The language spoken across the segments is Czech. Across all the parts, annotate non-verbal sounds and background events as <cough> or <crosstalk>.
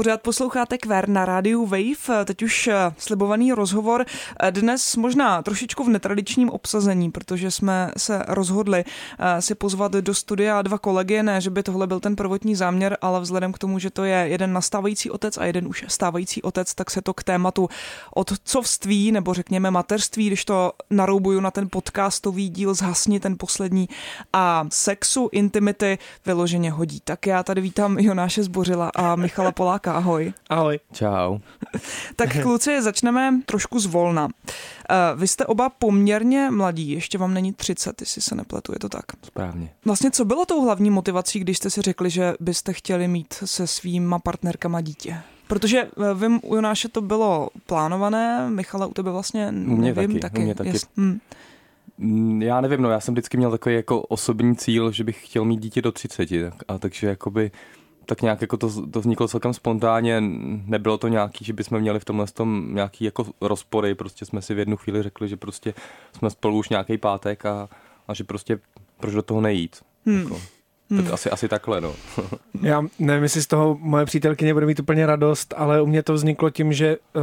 Pořád posloucháte Kver na rádiu Wave, teď už eh, slibovaný rozhovor. Eh, dnes možná trošičku v netradičním obsazení, protože jsme se rozhodli eh, si pozvat do studia dva kolegy, ne, že by tohle byl ten prvotní záměr, ale vzhledem k tomu, že to je jeden nastávající otec a jeden už stávající otec, tak se to k tématu otcovství nebo řekněme mateřství, když to naroubuju na ten podcastový díl zhasni ten poslední a sexu, intimity vyloženě hodí. Tak já tady vítám Jonáše Zbořila a Michala Poláka. Ahoj. Ahoj. Čau. <laughs> tak kluci, začneme trošku zvolna. Eh, vy jste oba poměrně mladí, ještě vám není 30, jestli se nepletu, je to tak? Správně. Vlastně co bylo tou hlavní motivací, když jste si řekli, že byste chtěli mít se svýma partnerkama dítě? Protože eh, vím, u Jonáše to bylo plánované, Michala, u tebe vlastně u mě nevím, taky. taky. U mě taky. Jest, hm. Já nevím, no já jsem vždycky měl takový jako osobní cíl, že bych chtěl mít dítě do 30, tak, a takže jakoby tak nějak jako to, to vzniklo celkem spontánně, nebylo to nějaký, že bychom měli v tomhle tom nějaký jako rozpory, prostě jsme si v jednu chvíli řekli, že prostě jsme spolu už nějaký pátek a, a že prostě proč do toho nejít. Hmm. Jako. Hmm. Tak asi, asi takhle, no. <laughs> Já nevím, jestli z toho moje přítelkyně bude mít úplně radost, ale u mě to vzniklo tím, že uh,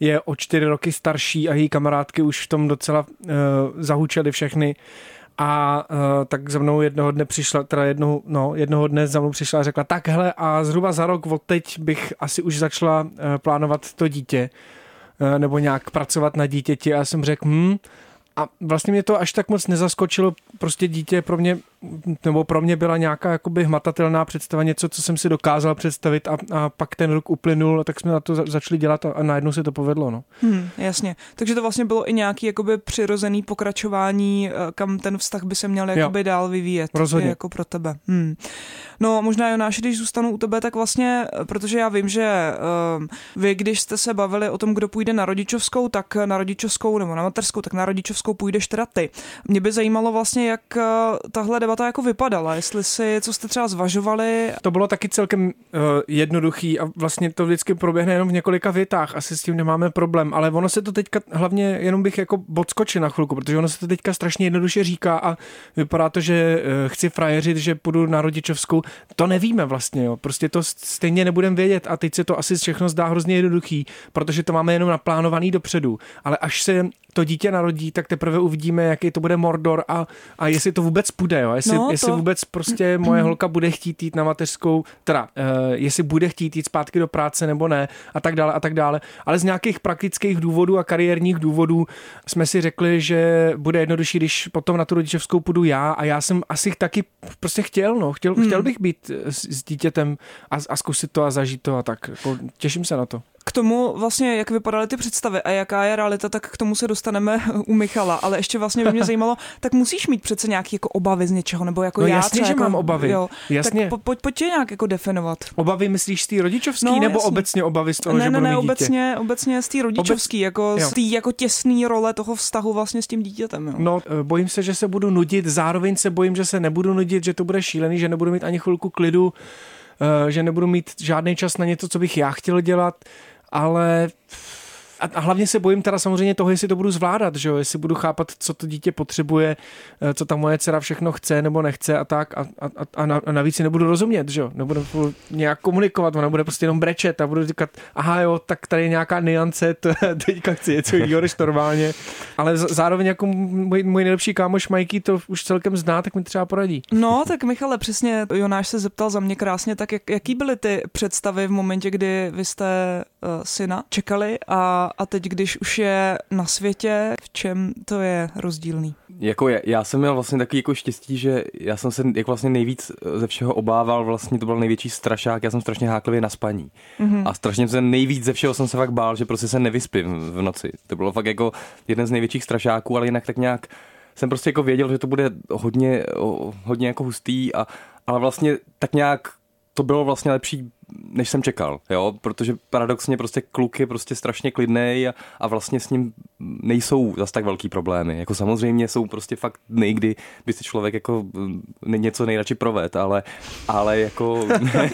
je o čtyři roky starší a její kamarádky už v tom docela uh, zahučely všechny. A uh, tak za mnou jednoho dne přišla, teda jednoho, no, jednoho dne za mnou přišla a řekla, tak hele, a zhruba za rok od teď bych asi už začala uh, plánovat to dítě, uh, nebo nějak pracovat na dítěti. A já jsem řekl, hm, a vlastně mě to až tak moc nezaskočilo, prostě dítě pro mě nebo pro mě byla nějaká jakoby hmatatelná představa, něco, co jsem si dokázal představit a, a pak ten rok uplynul, tak jsme na to začali dělat a, a najednou se to povedlo. No. Hmm, jasně. Takže to vlastně bylo i nějaký jakoby přirozený pokračování, eh, kam ten vztah by se měl jakoby jo. dál vyvíjet. Rozhodně. Jako pro tebe. Hmm. No možná Jonáš, když zůstanu u tebe, tak vlastně, eh, protože já vím, že uh, vy, když jste se bavili o tom, kdo půjde na rodičovskou, tak na rodičovskou nebo na mateřskou, tak na rodičovskou půjdeš teda ty. Mě by zajímalo vlastně, jak uh, tahle debata jako vypadala, jestli si, co jste třeba zvažovali. To bylo taky celkem uh, jednoduchý a vlastně to vždycky proběhne jenom v několika větách, asi s tím nemáme problém, ale ono se to teďka hlavně, jenom bych jako bodskočil na chvilku, protože ono se to teďka strašně jednoduše říká a vypadá to, že uh, chci frajeřit, že půjdu na rodičovskou, to nevíme vlastně, jo. prostě to stejně nebudeme vědět a teď se to asi všechno zdá hrozně jednoduchý, protože to máme jenom naplánovaný dopředu, ale až se to dítě narodí, tak teprve uvidíme, jaký to bude Mordor a, a jestli to vůbec půjde, jo? Jestli, no, jestli to... vůbec prostě moje holka bude chtít jít na mateřskou, teda uh, jestli bude chtít jít zpátky do práce nebo ne a tak dále a tak dále. Ale z nějakých praktických důvodů a kariérních důvodů jsme si řekli, že bude jednodušší, když potom na tu rodičovskou půjdu já a já jsem asi taky prostě chtěl, no, chtěl, hmm. chtěl bych být s, s dítětem a, a zkusit to a zažít to a tak. Jako, těším se na to k tomu vlastně, jak vypadaly ty představy a jaká je realita, tak k tomu se dostaneme <laughs> u Michala, ale ještě vlastně by mě <laughs> zajímalo, tak musíš mít přece nějaké jako obavy z něčeho, nebo jako no, já jasně, třeba, že jako, mám obavy. Jo, jasně. Tak po, pojď, pojď tě nějak jako definovat. Obavy myslíš z té rodičovský, no, nebo jasně. obecně obavy z toho, ne, že ne, ne, obecně, dítě? obecně z té rodičovský, Obec... jako jo. z té jako těsné role toho vztahu vlastně s tím dítětem. Jo. No, eh, bojím se, že se budu nudit, zároveň se bojím, že se nebudu nudit, že to bude šílený, že nebudu mít ani chvilku klidu, eh, že nebudu mít žádný čas na něco, co bych já chtěl dělat ale a hlavně se bojím teda samozřejmě toho, jestli to budu zvládat, že jo? jestli budu chápat, co to dítě potřebuje, eh, co ta moje dcera všechno chce nebo nechce a tak a, a, a, a navíc si nebudu rozumět, že jo? nebudu nějak komunikovat, ona bude prostě jenom brečet a budu říkat, aha jo, tak tady je nějaká niance, to, <laughs> teďka chci něco jiného než normálně, ale zároveň jako můj, můj nejlepší kámoš Mikey to už celkem zná, tak mi třeba poradí. No, tak Michale, přesně Jonáš se zeptal za mě krásně, tak jak, jaký byly ty představy v momentě, kdy vy jste uh, syna čekali a a teď, když už je na světě, v čem to je rozdílný? Jako je, já jsem měl vlastně takový jako štěstí, že já jsem se jako vlastně nejvíc ze všeho obával, vlastně to byl největší strašák, já jsem strašně háklivý na spaní. Mm-hmm. A strašně se nejvíc ze všeho jsem se fakt bál, že prostě se nevyspím v noci. To bylo fakt jako jeden z největších strašáků, ale jinak tak nějak jsem prostě jako věděl, že to bude hodně, hodně jako hustý, a, ale vlastně tak nějak to bylo vlastně lepší než jsem čekal, jo, protože paradoxně prostě kluk je prostě strašně klidný a, a vlastně s ním nejsou zas tak velký problémy. Jako samozřejmě jsou prostě fakt dny, kdy by si člověk jako mm, něco nejradši proved, ale, ale jako,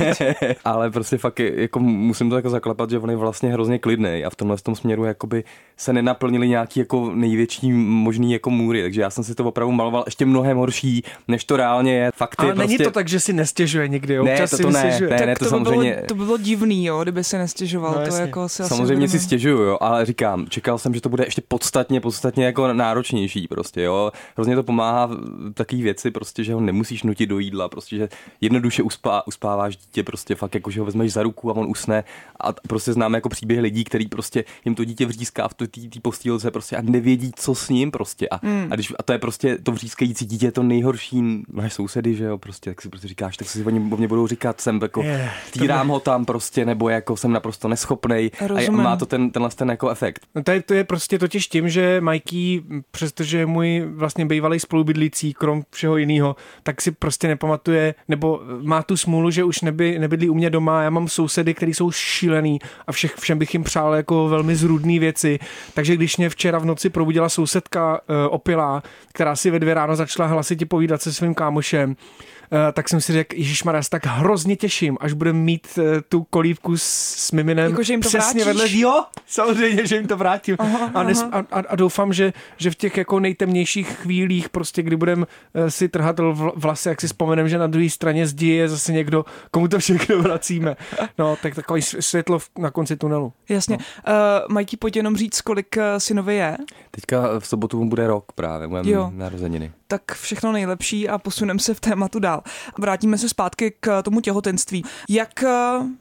<laughs> ale prostě fakt jako musím to jako zaklepat, že on je vlastně hrozně klidný a v tomhle tom směru jakoby se nenaplnili nějaký jako největší možný jako můry, takže já jsem si to opravdu maloval ještě mnohem horší, než to reálně je. Fakt ale je není prostě... to tak, že si nestěžuje nikdy, občas ne, to, to si ne, ne, ne, to, to samozřejmě... Bylo, to by bylo divný, jo, kdyby se nestěžoval, no, to jako si Samozřejmě si stěžuju, jo, ale říkám, čekal jsem, že to bude ještě podstatně, podstatně jako náročnější prostě, jo. Hrozně to pomáhá v takové věci, prostě, že ho nemusíš nutit do jídla, prostě, že jednoduše uspá, uspáváš dítě, prostě fakt jako, že ho vezmeš za ruku a on usne a prostě známe jako příběh lidí, který prostě jim to dítě vříská v té postýlce prostě a nevědí, co s ním prostě a, mm. a, když, a to je prostě to vřískající dítě je to nejhorší, máš sousedy, že jo, prostě, tak si prostě říkáš, tak si oni o mě budou říkat, jsem jako, yeah, týrám ho tam prostě, nebo jako jsem naprosto neschopnej a má to ten, tenhle ten jako efekt. No to, je, to je prostě totiž tím, že Mikey, přestože je můj vlastně bývalý spolubydlící, krom všeho jiného, tak si prostě nepamatuje, nebo má tu smůlu, že už neby, nebydlí u mě doma. Já mám sousedy, kteří jsou šílený a všech, všem bych jim přál jako velmi zrůdné věci. Takže když mě včera v noci probudila sousedka uh, opilá, která si ve dvě ráno začala hlasitě povídat se svým kámošem, Eh, tak jsem si řekl, Ježíš Maria, tak hrozně těším, až budeme mít eh, tu kolívku s, s miminem jako, že jim to přesně vrátíš? vedle. Jo, samozřejmě, že jim to vrátím. Aha, a, nes, a, a, a, doufám, že, že v těch jako nejtemnějších chvílích, prostě kdy budeme uh, si trhat vlasy, jak si vzpomenem, že na druhé straně zdi je zase někdo, komu to všechno vracíme. No, tak takový světlo na konci tunelu. Jasně. No. Uh, Majky, pojď jenom říct, kolik synovi je? Teďka v sobotu mu bude rok právě, moje narozeniny tak všechno nejlepší a posuneme se v tématu dál. Vrátíme se zpátky k tomu těhotenství. Jak eh,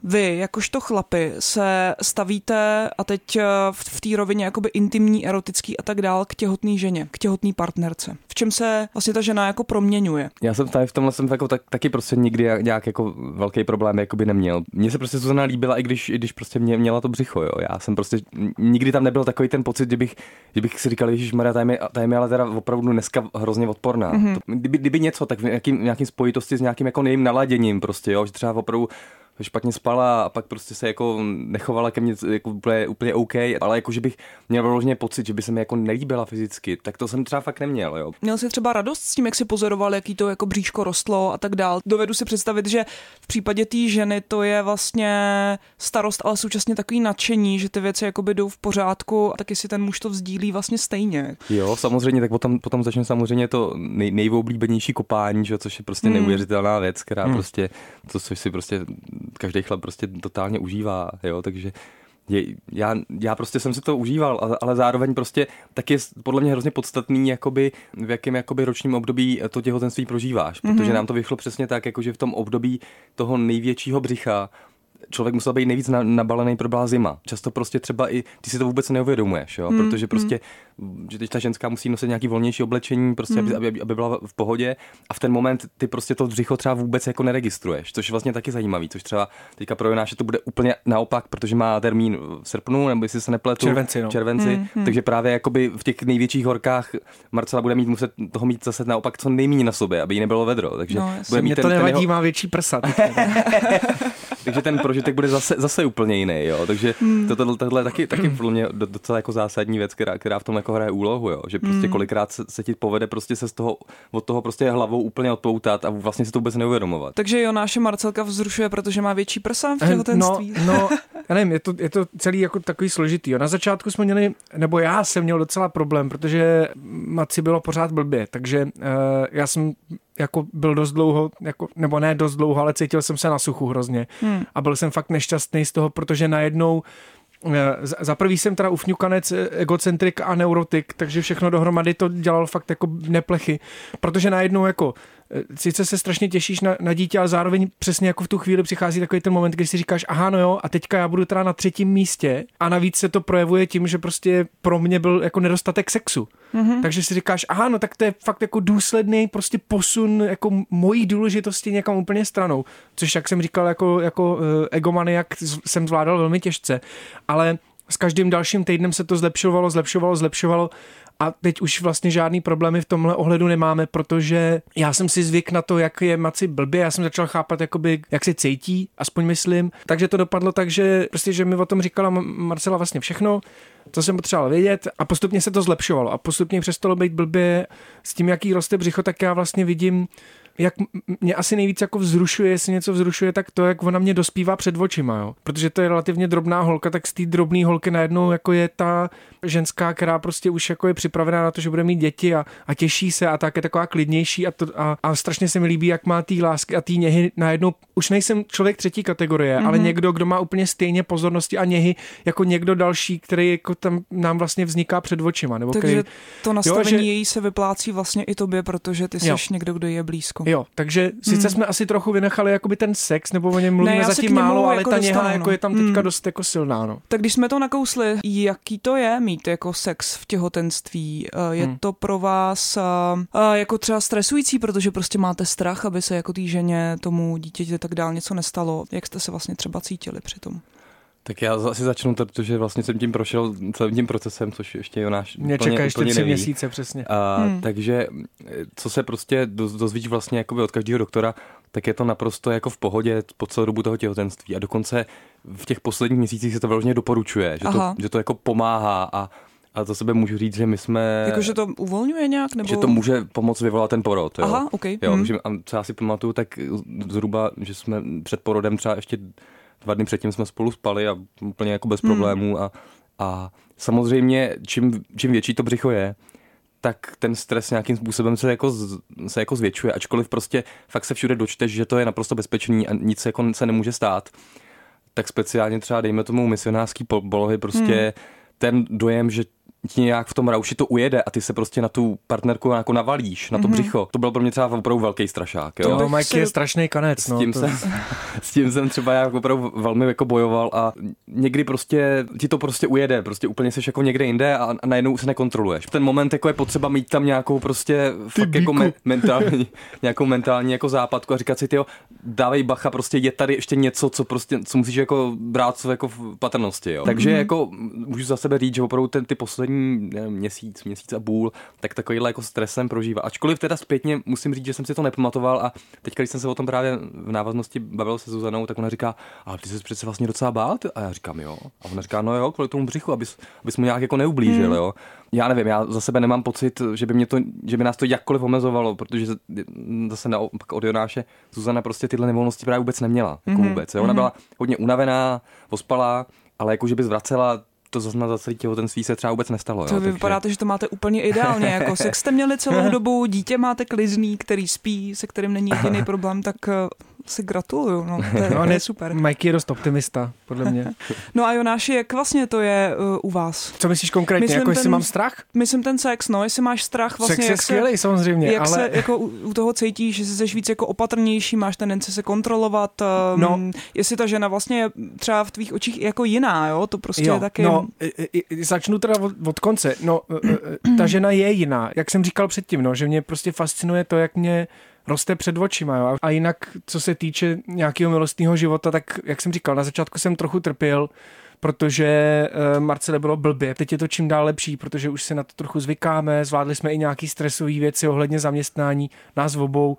vy, jakožto chlapy, se stavíte a teď eh, v té rovině jakoby intimní, erotický a tak dál k těhotné ženě, k těhotné partnerce? V čem se vlastně ta žena jako proměňuje? Já jsem tady v tomhle jsem jako tak, taky prostě nikdy nějak jako velký problém jako by neměl. Mně se prostě Zuzana líbila, i když, i když prostě mě, měla to břicho, jo. Já jsem prostě nikdy tam nebyl takový ten pocit, že bych, že bych si říkal, že Maria, tady mi, tady mi ale teda opravdu dneska hrozně odporná. Mm-hmm. To, kdyby, kdyby něco, tak v nějakým, nějakým spojitosti s nějakým jako nejím naladěním prostě, jo, že třeba opravdu špatně spala a pak prostě se jako nechovala ke mně jako úplně, úplně OK, ale jako, že bych měl vyloženě pocit, že by se mi jako nelíbila fyzicky, tak to jsem třeba fakt neměl, jo. Měl jsi třeba radost s tím, jak si pozoroval, jaký to jako bříško rostlo a tak dál. Dovedu si představit, že v případě té ženy to je vlastně starost, ale současně takový nadšení, že ty věci jakoby jdou v pořádku a taky si ten muž to vzdílí vlastně stejně. Jo, samozřejmě, tak potom, potom začne samozřejmě to nej, nejvoblíbenější kopání, že, což je prostě hmm. neuvěřitelná věc, která hmm. prostě, to, což si prostě každý chlap prostě totálně užívá, jo, takže je, já, já prostě jsem si to užíval, ale, ale zároveň prostě tak je podle mě hrozně podstatný, jakoby, v jakém jakoby ročním období to těhotenství prožíváš, protože mm-hmm. nám to vyšlo přesně tak, jakože v tom období toho největšího břicha člověk musel být nejvíc nabalený, pro byla zima. Často prostě třeba i ty si to vůbec neuvědomuješ, jo? Mm, protože prostě, mm. že teď ta ženská musí nosit nějaký volnější oblečení, prostě, mm. aby, aby, byla v pohodě a v ten moment ty prostě to břicho třeba vůbec jako neregistruješ, což je vlastně taky zajímavý, což třeba teďka pro Jonáše to bude úplně naopak, protože má termín v srpnu, nebo jestli se nepletu, červenci, no. červenci mm, mm. takže právě jakoby v těch největších horkách Marcela bude mít muset toho mít zase naopak co nejméně na sobě, aby jí nebylo vedro, takže no, bude mít ten, to nevadí, ten jeho... má větší prsa. <laughs> takže ten prožitek bude zase, zase úplně jiný, jo. Takže hmm. to, to, tohle je taky, taky pro mě docela jako zásadní věc, která, která v tom jako hraje úlohu, jo. Že prostě hmm. kolikrát se, se, ti povede prostě se z toho, od toho prostě hlavou úplně odpoutat a vlastně si to vůbec neuvědomovat. Takže jo, naše Marcelka vzrušuje, protože má větší prsa v těhotenství. No, no <laughs> já nevím, je to, je to celý jako takový složitý. Jo. Na začátku jsme měli, nebo já jsem měl docela problém, protože Maci bylo pořád blbě, takže uh, já jsem jako byl dost dlouho, jako, nebo ne dost dlouho, ale cítil jsem se na suchu hrozně. Hmm. A byl jsem fakt nešťastný z toho, protože najednou eh, za prvý jsem teda ufňukanec, eh, egocentrik a neurotik, takže všechno dohromady to dělal fakt jako neplechy, protože najednou jako sice se strašně těšíš na, na dítě, ale zároveň přesně jako v tu chvíli přichází takový ten moment, kdy si říkáš, aha, no jo, a teďka já budu teda na třetím místě a navíc se to projevuje tím, že prostě pro mě byl jako nedostatek sexu. Mm-hmm. Takže si říkáš, aha, no tak to je fakt jako důsledný prostě posun jako mojí důležitosti někam úplně stranou. Což, jak jsem říkal, jako, jako uh, egomaniak jsem zvládal velmi těžce. Ale s každým dalším týdnem se to zlepšovalo, zlepšovalo, zlepšovalo A teď už vlastně žádný problémy v tomhle ohledu nemáme, protože já jsem si zvyk na to, jak je Maci blbě, já jsem začal chápat, jakoby, jak se cítí, aspoň myslím. Takže to dopadlo tak, že prostě, že mi o tom říkala Marcela vlastně všechno, co jsem potřeboval vědět a postupně se to zlepšovalo a postupně přestalo být blbě s tím, jaký roste břicho, tak já vlastně vidím jak mě asi nejvíc jako vzrušuje, jestli něco vzrušuje, tak to, jak ona mě dospívá před očima, jo. Protože to je relativně drobná holka, tak z té drobné holky najednou jako je ta ženská, která prostě už jako je připravená na to, že bude mít děti a, a těší se a tak je taková klidnější a, to, a, a strašně se mi líbí, jak má ty lásky a ty něhy najednou. Už nejsem člověk třetí kategorie, mm-hmm. ale někdo, kdo má úplně stejně pozornosti a něhy jako někdo další, který jako tam nám vlastně vzniká před očima. Nebo Takže který, to nastavení jo, že, její se vyplácí vlastně i tobě, protože ty jsi jo. někdo, kdo je blízko. Jo, takže sice hmm. jsme asi trochu vynechali jakoby ten sex, nebo o něm mluvíme ne, zatím málo, ale jako ta něha jako je tam teďka hmm. dost jako silná. No. Tak když jsme to nakousli, jaký to je mít jako sex v těhotenství? Eh, je hmm. to pro vás uh, jako třeba stresující, protože prostě máte strach, aby se jako té ženě, tomu dítěti tak dál něco nestalo? Jak jste se vlastně třeba cítili při tom? Tak já asi začnu, protože vlastně jsem tím prošel celým tím procesem, což ještě Jonáš Mě čeká ještě tři neví. měsíce přesně. A, hmm. Takže co se prostě dozvíš vlastně jakoby od každého doktora, tak je to naprosto jako v pohodě po celou dobu toho těhotenství. A dokonce v těch posledních měsících se to vyloženě doporučuje, že to, že to jako pomáhá a a to sebe můžu říct, že my jsme... Jako, že to uvolňuje nějak? Nebo... Že to může pomoct vyvolat ten porod. Jo? Aha, ok. Jo, hmm. že, a co já si pamatuju, tak zhruba, že jsme před porodem třeba ještě dva dny předtím jsme spolu spali a úplně jako bez hmm. problémů a, a samozřejmě čím, čím větší to břicho je, tak ten stres nějakým způsobem se jako, se jako zvětšuje, ačkoliv prostě fakt se všude dočteš, že to je naprosto bezpečný a nic se, jako se nemůže stát, tak speciálně třeba dejme tomu misionářský polohy prostě hmm. ten dojem, že ti nějak v tom rauši to ujede a ty se prostě na tu partnerku jako navalíš, na to mm-hmm. břicho. To byl pro mě třeba opravdu velký strašák. Jo? To Mike si... je strašný kanec. S tím, no, to... jsem, <laughs> s tím jsem třeba já opravdu velmi jako bojoval a někdy prostě ti to prostě ujede, prostě úplně jsi jako někde jinde a, najednou se nekontroluješ. Ten moment jako je potřeba mít tam nějakou prostě ty fakt jako me- mentální, <laughs> nějakou mentální jako západku a říkat si, ty dávej bacha, prostě je tady ještě něco, co prostě, co musíš jako brát jako v patrnosti, jo. Takže mm-hmm. jako můžu za sebe říct, že opravdu ten, ty poslední nevím, měsíc, měsíc a půl, tak takovýhle jako stresem prožívá. Ačkoliv teda zpětně musím říct, že jsem si to nepamatoval a teď, když jsem se o tom právě v návaznosti bavil se Zuzanou, tak ona říká, a ty jsi přece vlastně docela bál? A já říkám, jo. A ona říká, no jo, kvůli tomu břichu, abys, abys mu nějak jako neublížil, mm. jo já nevím, já za sebe nemám pocit, že by, mě to, že by nás to jakkoliv omezovalo, protože zase naopak od Jonáše Zuzana prostě tyhle nevolnosti právě vůbec neměla. Jako mm-hmm. vůbec. Jo? Ona mhm. byla hodně unavená, ospalá, ale jako, že by zvracela to zase na celý těhotenství se třeba vůbec nestalo. To jo, vy vypadáte, že to máte úplně ideálně. Jako sex jste měli celou <laughs> dobu, dítě máte klizný, který spí, se kterým není jediný problém, tak eh, si gratuluju, no, to je, <laughs> no, to je super. Mike je dost optimista, podle mě. <laughs> no a Jonáši, jak vlastně to je uh, u vás? Co myslíš konkrétně, myslím jako ten, jestli mám strach? Myslím ten sex, no, jestli máš strach vlastně. Sex je jak skvělý se, samozřejmě, jak ale... se jako u, u toho cítíš, že jsi víc jako opatrnější, máš tendenci se kontrolovat, um, no. jestli ta žena vlastně je třeba v tvých očích jako jiná, jo, to prostě jo, je taky... No, začnu teda od, od konce, no, e, e, ta žena je jiná, jak jsem říkal předtím, no, že mě prostě fascinuje to, jak mě roste před očima. Jo? A jinak, co se týče nějakého milostného života, tak jak jsem říkal, na začátku jsem trochu trpěl, protože uh, Marcele bylo blbě. Teď je to čím dál lepší, protože už se na to trochu zvykáme, zvládli jsme i nějaký stresové věci ohledně zaměstnání, nás obou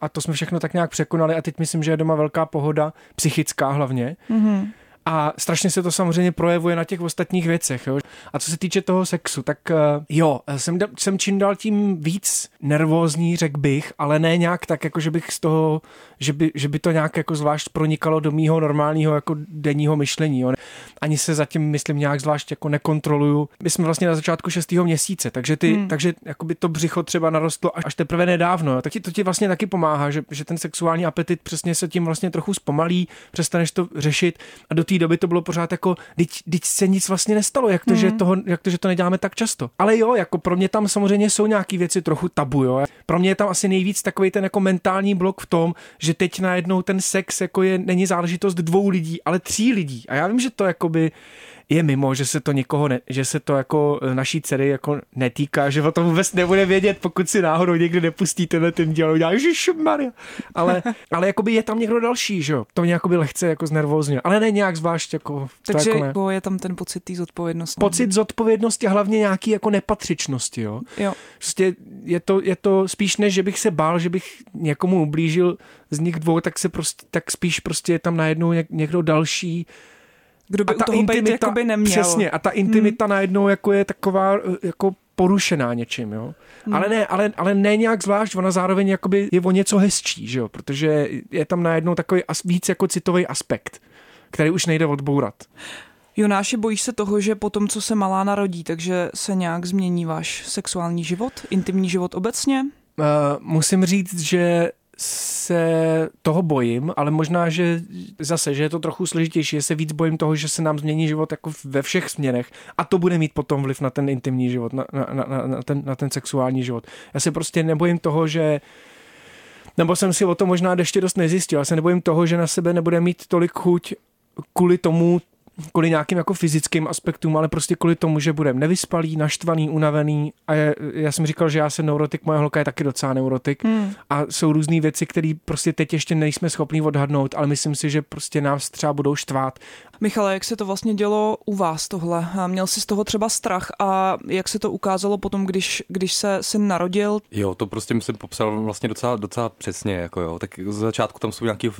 a to jsme všechno tak nějak překonali a teď myslím, že je doma velká pohoda, psychická hlavně. Mm-hmm. A strašně se to samozřejmě projevuje na těch ostatních věcech. Jo. A co se týče toho sexu, tak uh, jo, jsem, jsem čím dál tím víc nervózní, řekl bych, ale ne nějak tak, jako že bych z toho, že by, že by to nějak jako zvlášť pronikalo do mýho normálního jako denního myšlení. Jo. Ani se zatím, myslím, nějak zvlášť jako nekontroluju. My jsme vlastně na začátku šestého měsíce, takže, ty, hmm. takže jakoby to břicho třeba narostlo až, až teprve nedávno. Jo. Tak ti, to ti vlastně taky pomáhá, že, že ten sexuální apetit přesně se tím vlastně trochu zpomalí, přestaneš to řešit a do té doby to bylo pořád jako, teď, se nic vlastně nestalo, jak to, mm. že mhm. toho, jak to, že to neděláme tak často. Ale jo, jako pro mě tam samozřejmě jsou nějaké věci trochu tabu, jo. Pro mě je tam asi nejvíc takový ten jako mentální blok v tom, že teď najednou ten sex jako je, není záležitost dvou lidí, ale tří lidí. A já vím, že to jako jakoby je mimo, že se to někoho, ne, že se to jako e, naší dcery jako netýká, že o tom vůbec nebude vědět, pokud si náhodou někdy nepustí tenhle ten díl, udělá, Maria. Ale, <laughs> ale jakoby je tam někdo další, že jo? To mě jakoby lehce jako znervózně, ale ne nějak zvlášť jako. Takže jako ne. Jako je tam ten pocit té zodpovědnosti. Pocit zodpovědnosti a hlavně nějaký jako nepatřičnosti, jo? jo. Prostě je to, je to spíš než, že bych se bál, že bych někomu ublížil z nich dvou, tak se prostě, tak spíš prostě je tam najednou někdo další, kdo by a ta u toho intimita, být jakoby neměl. Přesně, a ta intimita hmm. najednou jako je taková jako porušená něčím, jo. Hmm. Ale ne, ale, ale ne nějak zvlášť, ona zároveň jakoby je o něco hezčí, že jo, protože je tam najednou takový as, víc jako citový aspekt, který už nejde odbourat. Jonáši, bojíš se toho, že po tom, co se malá narodí, takže se nějak změní váš sexuální život, intimní život obecně? Uh, musím říct, že se toho bojím, ale možná, že zase, že je to trochu složitější, že se víc bojím toho, že se nám změní život jako ve všech směrech a to bude mít potom vliv na ten intimní život, na, na, na, na, ten, na ten sexuální život. Já se prostě nebojím toho, že nebo jsem si o to možná ještě dost nezjistil. Já se nebojím toho, že na sebe nebude mít tolik chuť kvůli tomu, kvůli nějakým jako fyzickým aspektům, ale prostě kvůli tomu, že budeme nevyspalý, naštvaný, unavený a je, já jsem říkal, že já jsem neurotik, moje holka je taky docela neurotik hmm. a jsou různé věci, které prostě teď ještě nejsme schopni odhadnout, ale myslím si, že prostě nás třeba budou štvát. Michale, jak se to vlastně dělo u vás tohle? Měl jsi z toho třeba strach a jak se to ukázalo potom, když, když se syn narodil? Jo, to prostě jsem popsal vlastně docela, docela přesně, jako jo. Tak z začátku tam jsou nějaké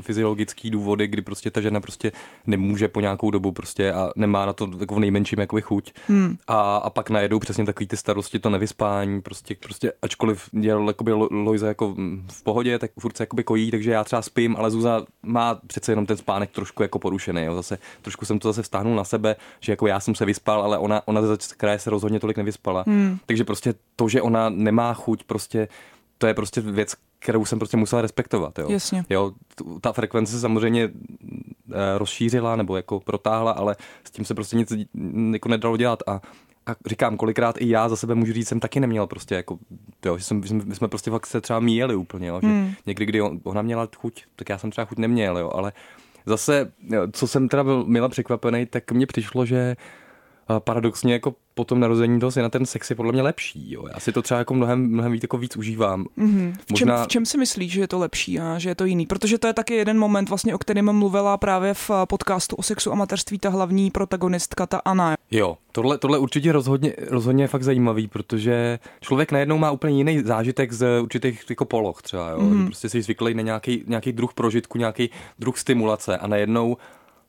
fyziologické důvody, kdy prostě ta žena prostě nemůže po nějakou dobu prostě a nemá na to v nejmenším jakoby chuť. Hmm. A, a pak najedou přesně takový ty starosti, to nevyspání, prostě, prostě ačkoliv dělal jakoby Loiza jako v pohodě, tak furt se jakoby kojí, takže já třeba spím, ale Zuza má přece jenom ten spánek trošku jako porušený. Jo. Zase trošku jsem to zase vztáhnul na sebe, že jako já jsem se vyspal, ale ona, ona ze kraje se rozhodně tolik nevyspala. Hmm. Takže prostě to, že ona nemá chuť, prostě to je prostě věc, kterou jsem prostě musel respektovat. Jo. Jasně. Jo, ta frekvence se samozřejmě eh, rozšířila nebo jako protáhla, ale s tím se prostě nic jako nedalo dělat a a říkám, kolikrát i já za sebe můžu říct, jsem taky neměl prostě jako, jo, že jsem, my jsme prostě fakt se třeba míjeli úplně, jo, že hmm. někdy, kdy ona měla chuť, tak já jsem třeba chuť neměl, jo, ale zase, co jsem teda byl mile překvapený, tak mně přišlo, že paradoxně jako po tom narození toho syna ten sex je podle mě lepší. Jo. Já si to třeba jako mnohem, mnohem víc, jako víc užívám. Mm-hmm. V, čem, Možná... v čem si myslíš, že je to lepší a že je to jiný? Protože to je taky jeden moment, vlastně, o kterém mluvila právě v podcastu o sexu a mateřství ta hlavní protagonistka, ta Anna. Jo, tohle, tohle určitě rozhodně, rozhodně je fakt zajímavý, protože člověk najednou má úplně jiný zážitek z určitých jako poloh třeba. Jo. Mm-hmm. Prostě si zvyklý na nějaký, nějaký druh prožitku, nějaký druh stimulace a najednou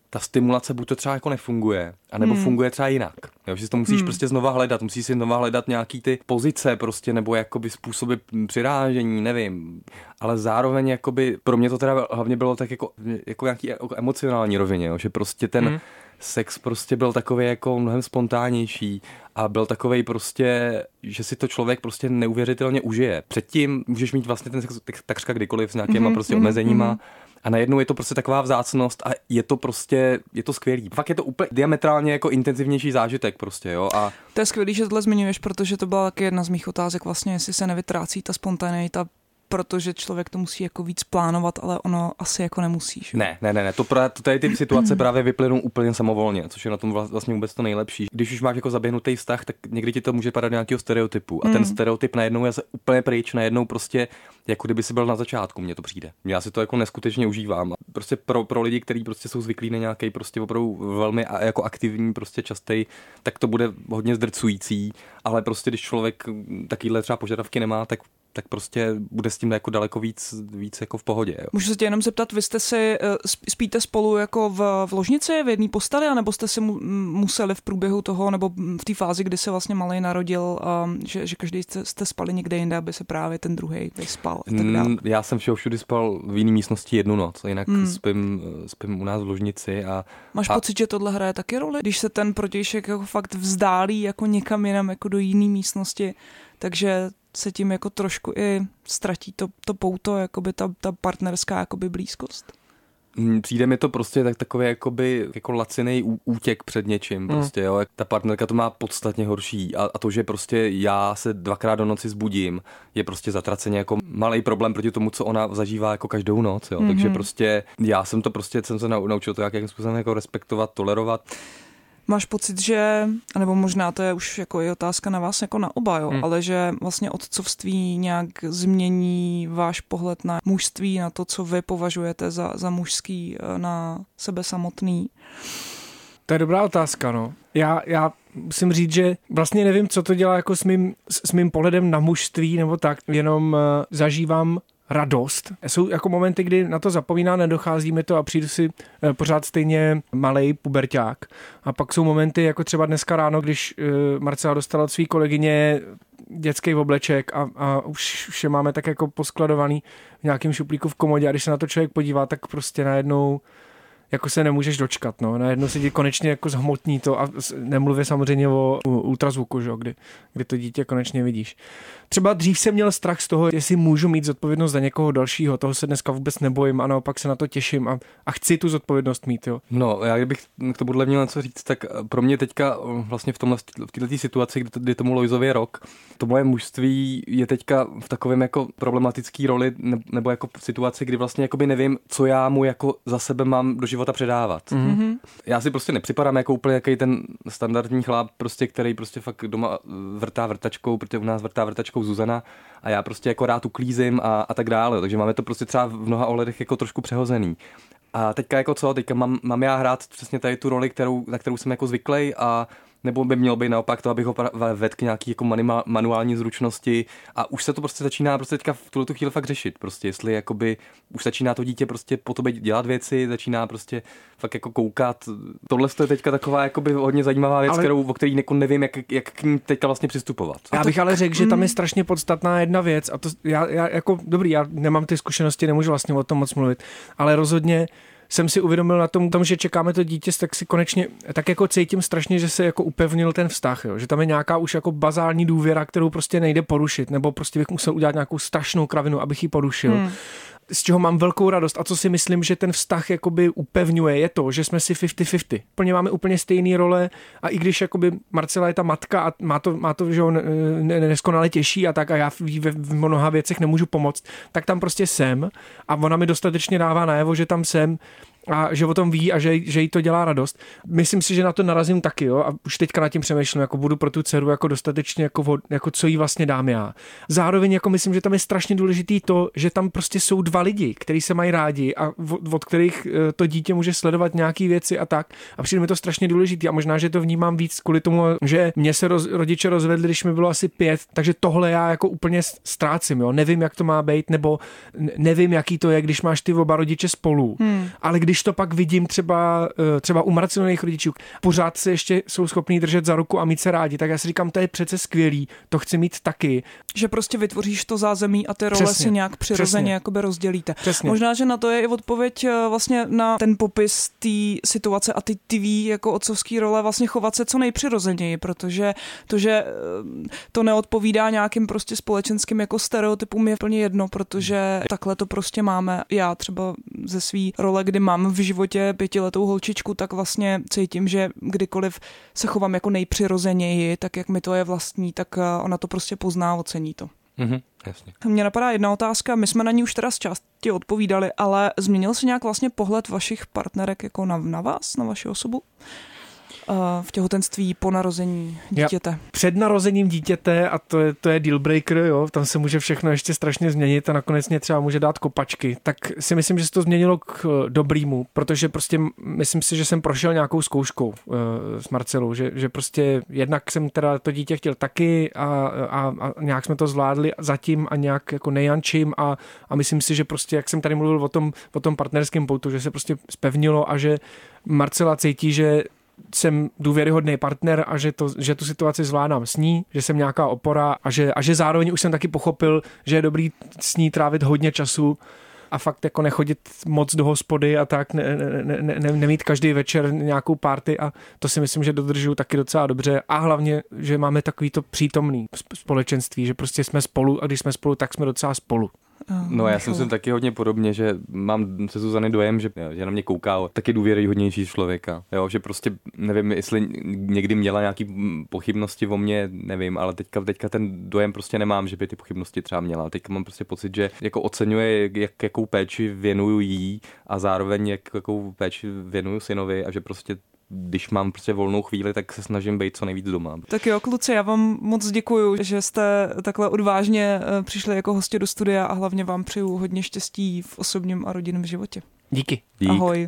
ta stimulace buď to třeba jako nefunguje, anebo hmm. funguje třeba jinak. Jo, že si to musíš hmm. prostě znova hledat, musíš si znova hledat nějaký ty pozice prostě, nebo jakoby způsoby přirážení, nevím. Ale zároveň jakoby, pro mě to teda hlavně bylo tak jako, jako nějaký jako emocionální rovině, jo, že prostě ten hmm. Sex prostě byl takový jako mnohem spontánnější a byl takový prostě, že si to člověk prostě neuvěřitelně užije. Předtím můžeš mít vlastně ten sex takřka kdykoliv s nějakýma mm-hmm, prostě omezeníma, mm-hmm a najednou je to prostě taková vzácnost a je to prostě, je to skvělý. Fakt je to úplně diametrálně jako intenzivnější zážitek prostě, jo. A... To je skvělý, že tohle zmiňuješ, protože to byla taky jedna z mých otázek vlastně, jestli se nevytrácí ta spontaneita protože člověk to musí jako víc plánovat, ale ono asi jako nemusí. Že? Ne, ne, ne, ne, to, pra, to tady ty situace <clears throat> právě vyplynou úplně samovolně, což je na tom vlastně vůbec to nejlepší. Když už máš jako zaběhnutý vztah, tak někdy ti to může padat nějakého stereotypu a mm. ten stereotyp najednou je úplně pryč, najednou prostě jako kdyby si byl na začátku, mně to přijde. Já si to jako neskutečně užívám. Prostě pro, pro lidi, kteří prostě jsou zvyklí na nějaký prostě opravdu velmi a jako aktivní, prostě častý, tak to bude hodně zdrcující, ale prostě když člověk takovýhle třeba požadavky nemá, tak tak prostě bude s tím jako daleko víc, víc jako v pohodě. Jo. Můžu se tě jenom zeptat, vy jste si, eh, spíte spolu jako v, v ložnici, v jedné posteli, anebo jste si museli v průběhu toho, nebo v té fázi, kdy se vlastně malý narodil, um, že, že každý jste, jste spali někde jinde, aby se právě ten druhý vyspal a tak mm, dále? Já jsem všeho všudy spal v jiné místnosti jednu noc, jinak hmm. spím, spím u nás v ložnici. A, Máš a... pocit, že tohle hraje taky roli? Když se ten protějšek jako fakt vzdálí jako někam jinam, jako do jiné místnosti, takže se tím jako trošku i ztratí to, to pouto, jakoby ta, ta partnerská jakoby blízkost? Hm, Přijde mi to prostě tak takový jakoby jako laciný útěk před něčím hmm. prostě, jo. Ta partnerka to má podstatně horší a, a to, že prostě já se dvakrát do noci zbudím, je prostě zatraceně jako malý problém proti tomu, co ona zažívá jako každou noc, jo. Mm-hmm. Takže prostě já jsem to prostě, jsem se naučil to, jakým způsobem jako respektovat, tolerovat. Máš pocit, že, nebo možná to je už jako je otázka na vás jako na oba, jo, hmm. ale že vlastně otcovství nějak změní váš pohled na mužství, na to, co vy považujete za, za mužský, eh, na sebe samotný? To je dobrá otázka, no. Já, já musím říct, že vlastně nevím, co to dělá jako s mým, s mým pohledem na mužství nebo tak, jenom uh, zažívám radost. Jsou jako momenty, kdy na to zapomíná, nedochází mi to a přijdu si eh, pořád stejně malý puberták. A pak jsou momenty, jako třeba dneska ráno, když eh, Marcela dostala od své kolegyně dětský obleček a, a už vše máme tak jako poskladovaný v nějakém šuplíku v komodě a když se na to člověk podívá, tak prostě najednou jako se nemůžeš dočkat, no. Najednou se ti konečně jako zhmotní to a nemluvě samozřejmě o ultrazvuku, že? Kdy, kdy to dítě konečně vidíš. Třeba dřív jsem měl strach z toho, jestli můžu mít zodpovědnost za někoho dalšího, toho se dneska vůbec nebojím a naopak se na to těším a, a chci tu zodpovědnost mít, jo. No, já kdybych k tomu měl něco říct, tak pro mě teďka vlastně v, tomhle, v této situaci, kdy, kdy tomu Lojzovi rok, to moje mužství je teďka v takovém jako problematický roli nebo jako situaci, kdy vlastně nevím, co já mu jako za sebe mám do života předávat. Mm-hmm. Já si prostě nepřipadám jako úplně jaký ten standardní chlap, prostě, který prostě fakt doma vrtá vrtačkou, protože u nás vrtá vrtačkou Zuzana a já prostě jako rád uklízím a, a tak dále. Takže máme to prostě třeba v mnoha ohledech jako trošku přehozený. A teďka jako co, teďka mám, mám já hrát přesně tady tu roli, kterou, na kterou jsem jako zvyklý a nebo by mělo být naopak to, abych ho vedl k nějaký jako manuální zručnosti a už se to prostě začíná prostě teďka v tuhle tu chvíli fakt řešit, prostě jestli jakoby už začíná to dítě prostě po tobě dělat věci, začíná prostě fakt jako koukat. Tohle je teďka taková jakoby hodně zajímavá věc, ale... kterou, o který jako nevím, jak, jak k ní teďka vlastně přistupovat. Já bych ale řekl, že tam je mm. strašně podstatná jedna věc a to já, já jako dobrý, já nemám ty zkušenosti, nemůžu vlastně o tom moc mluvit, ale rozhodně jsem si uvědomil na tom, tom, že čekáme to dítě, tak si konečně tak jako cítím strašně, že se jako upevnil ten vztah, jo? že tam je nějaká už jako bazální důvěra, kterou prostě nejde porušit, nebo prostě bych musel udělat nějakou strašnou kravinu, abych ji porušil. Hmm z čeho mám velkou radost a co si myslím, že ten vztah jakoby upevňuje, je to, že jsme si 50-50. Plně máme úplně stejné role a i když jakoby Marcela je ta matka a má to, má to že on neskonale těžší a tak a já v, v mnoha věcech nemůžu pomoct, tak tam prostě jsem a ona mi dostatečně dává najevo, že tam jsem a že o tom ví a že, že jí to dělá radost. Myslím si, že na to narazím taky, jo, a už teďka nad tím přemýšlím, jako budu pro tu dceru jako dostatečně, jako, jako co jí vlastně dám já. Zároveň jako myslím, že tam je strašně důležitý to, že tam prostě jsou dva lidi, kteří se mají rádi a od, od kterých eh, to dítě může sledovat nějaké věci a tak. A přijde mi to strašně důležitý a možná, že to vnímám víc kvůli tomu, že mě se roz, rodiče rozvedli, když mi bylo asi pět, takže tohle já jako úplně ztrácím, jo. Nevím, jak to má být, nebo nevím, jaký to je, když máš ty oba rodiče spolu. Hmm. Ale když to pak vidím třeba, eh, třeba u Marcinových rodičů, pořád se ještě jsou schopní držet za ruku a mít se rádi, tak já si říkám, to je přece skvělý, to chci mít taky. Že prostě vytvoříš to zázemí a ty role přesně, si nějak přirozeně jakoby rozdělíte. Přesně. Možná, že na to je i odpověď eh, vlastně na ten popis té situace a ty ty ví jako otcovský role vlastně chovat se co nejpřirozeněji, protože to, že eh, to neodpovídá nějakým prostě společenským jako stereotypům je plně jedno, protože takhle to prostě máme. Já třeba ze své role, kdy mám v životě pětiletou holčičku, tak vlastně cítím, že kdykoliv se chovám jako nejpřirozeněji, tak jak mi to je vlastní, tak eh, ona to prostě pozná, ocení to. Mm-hmm, jasně. Mně napadá jedna otázka, my jsme na ní už teda z části odpovídali, ale změnil se nějak vlastně pohled vašich partnerek jako na, na vás, na vaši osobu? V těhotenství po narození dítěte. Já, před narozením dítěte, a to je, to je deal breaker, jo, tam se může všechno ještě strašně změnit a nakonec mě třeba může dát kopačky, tak si myslím, že se to změnilo k eh, dobrýmu, protože prostě myslím si, že jsem prošel nějakou zkouškou uh, s Marcelou, že, že prostě jednak jsem teda to dítě chtěl taky a, a, a nějak jsme to zvládli zatím a nějak jako nejančím a, a myslím si, že prostě, jak jsem tady mluvil o tom, o tom partnerském poutu, že se prostě spevnilo a že Marcela cítí, že jsem důvěryhodný partner a že, to, že tu situaci zvládám s ní, že jsem nějaká opora a že, a že zároveň už jsem taky pochopil, že je dobrý s ní trávit hodně času a fakt jako nechodit moc do hospody a tak, ne, ne, ne, ne, nemít každý večer nějakou party a to si myslím, že dodržuju taky docela dobře a hlavně, že máme takový to přítomný společenství, že prostě jsme spolu a když jsme spolu, tak jsme docela spolu. No já si myslím taky hodně podobně, že mám se Zuzany dojem, že, že na mě kouká taky důvěryhodnější člověka. Jo, že prostě nevím, jestli někdy měla nějaký pochybnosti o mně, nevím, ale teďka, teďka ten dojem prostě nemám, že by ty pochybnosti třeba měla. Teďka mám prostě pocit, že jako oceňuje, jak, jakou péči věnuju jí a zároveň jak, jakou péči věnuju synovi a že prostě když mám prostě volnou chvíli, tak se snažím být co nejvíc doma. Tak jo, kluci, já vám moc děkuji, že jste takhle odvážně eh, přišli jako hosti do studia a hlavně vám přeju hodně štěstí v osobním a rodinném životě. Díky. Dík. Ahoj.